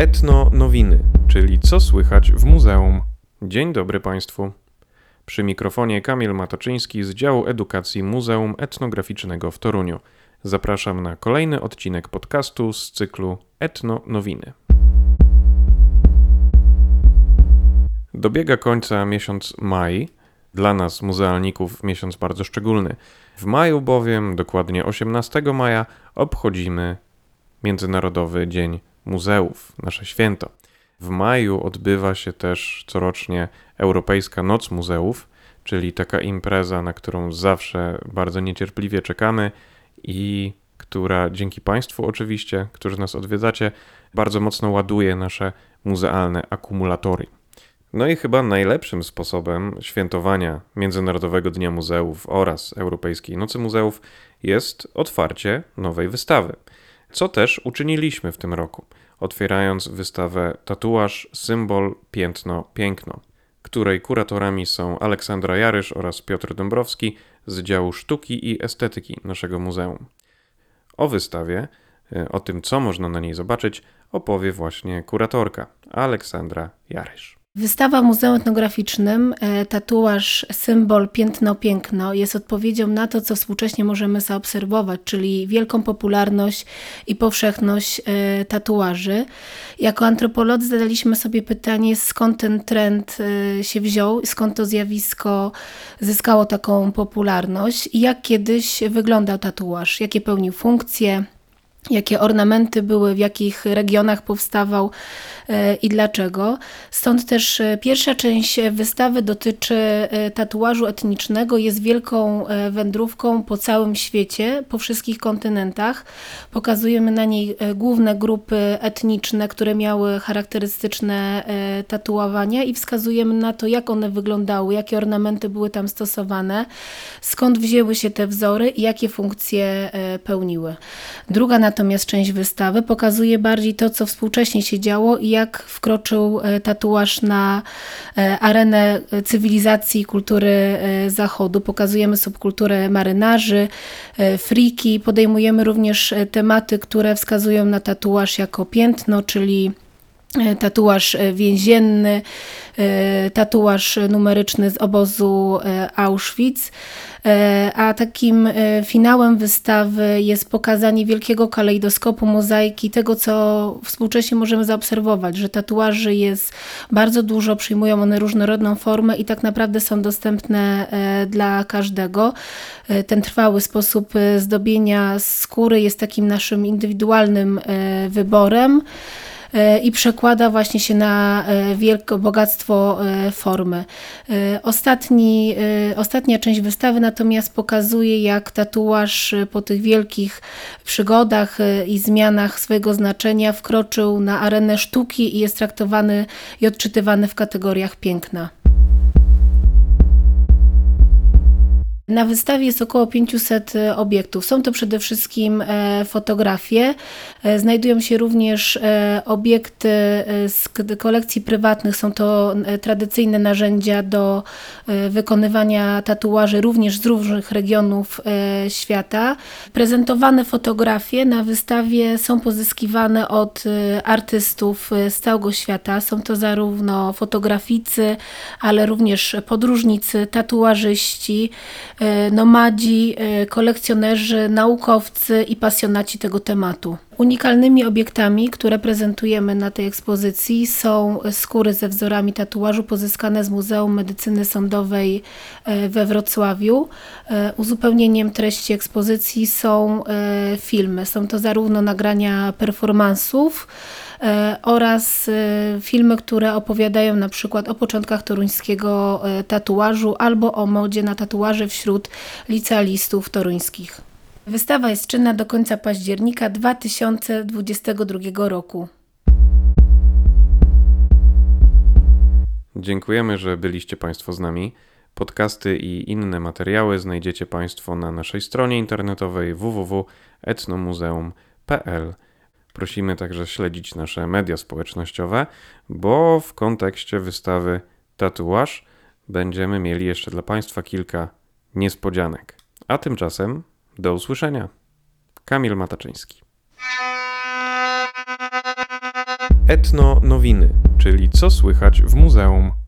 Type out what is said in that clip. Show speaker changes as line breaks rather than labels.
Etno Nowiny, czyli co słychać w muzeum. Dzień dobry Państwu. Przy mikrofonie Kamil Matoczyński z działu edukacji Muzeum Etnograficznego w Toruniu. Zapraszam na kolejny odcinek podcastu z cyklu Etno Nowiny. Dobiega końca miesiąc maj, dla nas muzealników miesiąc bardzo szczególny. W maju bowiem, dokładnie 18 maja, obchodzimy Międzynarodowy Dzień Muzeów, nasze święto. W maju odbywa się też corocznie Europejska Noc Muzeów, czyli taka impreza, na którą zawsze bardzo niecierpliwie czekamy i która dzięki Państwu oczywiście, którzy nas odwiedzacie, bardzo mocno ładuje nasze muzealne akumulatory. No i chyba najlepszym sposobem świętowania Międzynarodowego Dnia Muzeów oraz Europejskiej Nocy Muzeów jest otwarcie nowej wystawy, co też uczyniliśmy w tym roku, otwierając wystawę Tatuaż, Symbol, Piętno, Piękno, której kuratorami są Aleksandra Jarysz oraz Piotr Dąbrowski z działu sztuki i estetyki naszego muzeum. O wystawie, e, o tym co można na niej zobaczyć, opowie właśnie kuratorka Aleksandra Jarysz.
Wystawa w Muzeum Etnograficznym e, Tatuaż, symbol, piętno, piękno jest odpowiedzią na to, co współcześnie możemy zaobserwować, czyli wielką popularność i powszechność e, tatuaży. Jako antropolodzy zadaliśmy sobie pytanie, skąd ten trend e, się wziął, skąd to zjawisko zyskało taką popularność i jak kiedyś wyglądał tatuaż, jakie pełnił funkcje, jakie ornamenty były, w jakich regionach powstawał e, i dlaczego. Stąd też e, pierwsza część wystawy dotyczy e, tatuażu etnicznego, jest wielką wędrówką po całym świecie, po wszystkich kontynentach. Pokazujemy na niej główne grupy etniczne, które miały charakterystyczne tatuowania i wskazujemy na to, jak one wyglądały, jakie ornamenty były tam stosowane, skąd wzięły się te wzory i jakie funkcje pełniły. Druga natomiast część wystawy pokazuje bardziej to, co współcześnie się działo i jak wkroczył e, tatuaż na e, arenę cywilizacji i kultury e, zachodu. Pokazujemy subkulturę marynarzy, friki, podejmujemy również tematy, które wskazują na tatuaż jako piętno, czyli tatuaż więzienny, tatuaż numeryczny z obozu Auschwitz. E, a takim e, finałem wystawy jest pokazanie wielkiego kalejdoskopu mozaiki, tego co współcześnie możemy zaobserwować, że tatuaży jest bardzo dużo, przyjmują one różnorodną formę i tak naprawdę są dostępne e, dla każdego. Ten trwały sposób zdobienia skóry jest takim naszym indywidualnym wyborem. E, i przekłada właśnie się na e, wielkie bogactwo e, formy. Ostatni, ostatnia część wystawy natomiast pokazuje, jak tatuaż po tych wielkich przygodach i zmianach swojego znaczenia wkroczył na arenę sztuki i jest traktowany i odczytywany w kategoriach piękna. Na wystawie jest około 500 e, obiektów. Są to przede wszystkim e, fotografie. E, znajdują się również obiekty z kolekcji prywatnych. Są to tradycyjne narzędzia do wykonywania tatuaży również z różnych regionów świata. Prezentowane fotografie na wystawie są pozyskiwane od artystów z całego świata. Są to zarówno fotograficy, ale również podróżnicy, tatuażyści, nomadzi, e, kolekcjonerzy, naukowcy i pasjonaci tego tematu. Unikalnymi obiektami, które prezentujemy na tej ekspozycji są skóry ze wzorami tatuażu pozyskane z Muzeum Medycyny Sądowej e, we Wrocławiu. Uzupełnieniem treści ekspozycji są filmy. Są to zarówno nagrania performansów, E, oraz e, filmy, które opowiadają na przykład o początkach toruńskiego e, tatuażu albo o modzie na tatuaże wśród licealistów toruńskich. Wystawa jest czynna do końca października 2022 roku.
Dziękujemy, że byliście Państwo z nami. Podcasty i inne materiały znajdziecie Państwo na naszej stronie internetowej www.etnomuzeum.pl. Prosimy także śledzić nasze media społecznościowe, bo w kontekście wystawy Tatuaż będziemy mieli jeszcze dla Państwa kilka niespodzianek. A tymczasem do usłyszenia. Kamil Mataczyński. Etno Nowiny, czyli co słychać w muzeum.